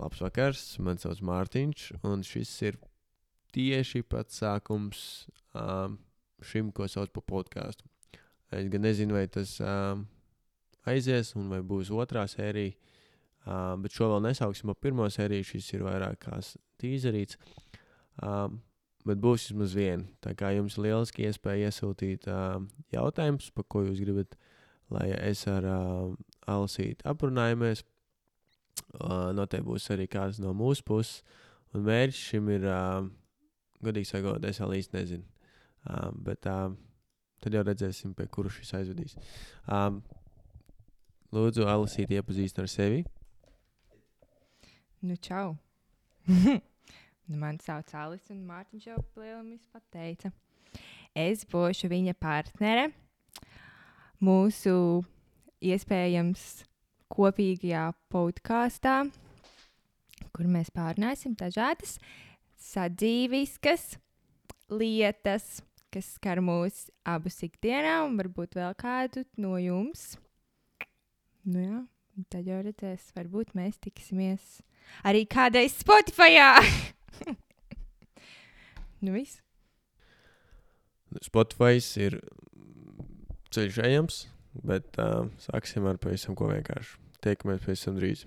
Labs vakars, man sauc Mārtiņš, un šis ir tieši pats sākums um, šim, ko sauc par podkāstu. Es gan nezinu, vai tas um, aizies, un vai būs otrā sērija, um, bet šo vēl nesauksim par pirmo sēriju. Šis ir vairāk kā tīzerīts. Um, bet būs vismaz viena. Tā kā jums ir lieliski iespēja iesūtīt uh, jautājumus, par ko jūs gribat, lai es ar uh, Alasīti aprunājamies. Uh, noteikti būs arī kāds no mūsu puses. Un mērķis šim ir, uh, godīgi sakot, es vēl īsti nezinu. Uh, bet uh, tad jau redzēsim, pie kura šis aizvedīs. Um, lūdzu, Alasīt, iepazīstināt ar sevi. Nu, čau! nu, man sauc Alis, un Mārtiņš jau lielami pateica. Es būšu viņa partnere mūsu iespējams kopīgajā podkāstā, kur mēs pārnāsim dažādas sadzīviskas lietas, kas skar mūs abus ikdienā, un varbūt vēl kādu no jums. Nu jā, tad jau redzēs, varbūt mēs tiksimies arī kādreiz Spotify. nu viss. Spotify ir ceļš ejams, bet uh, sāksim ar pavisam ko vienkāršu. Tiekamies tam drīz.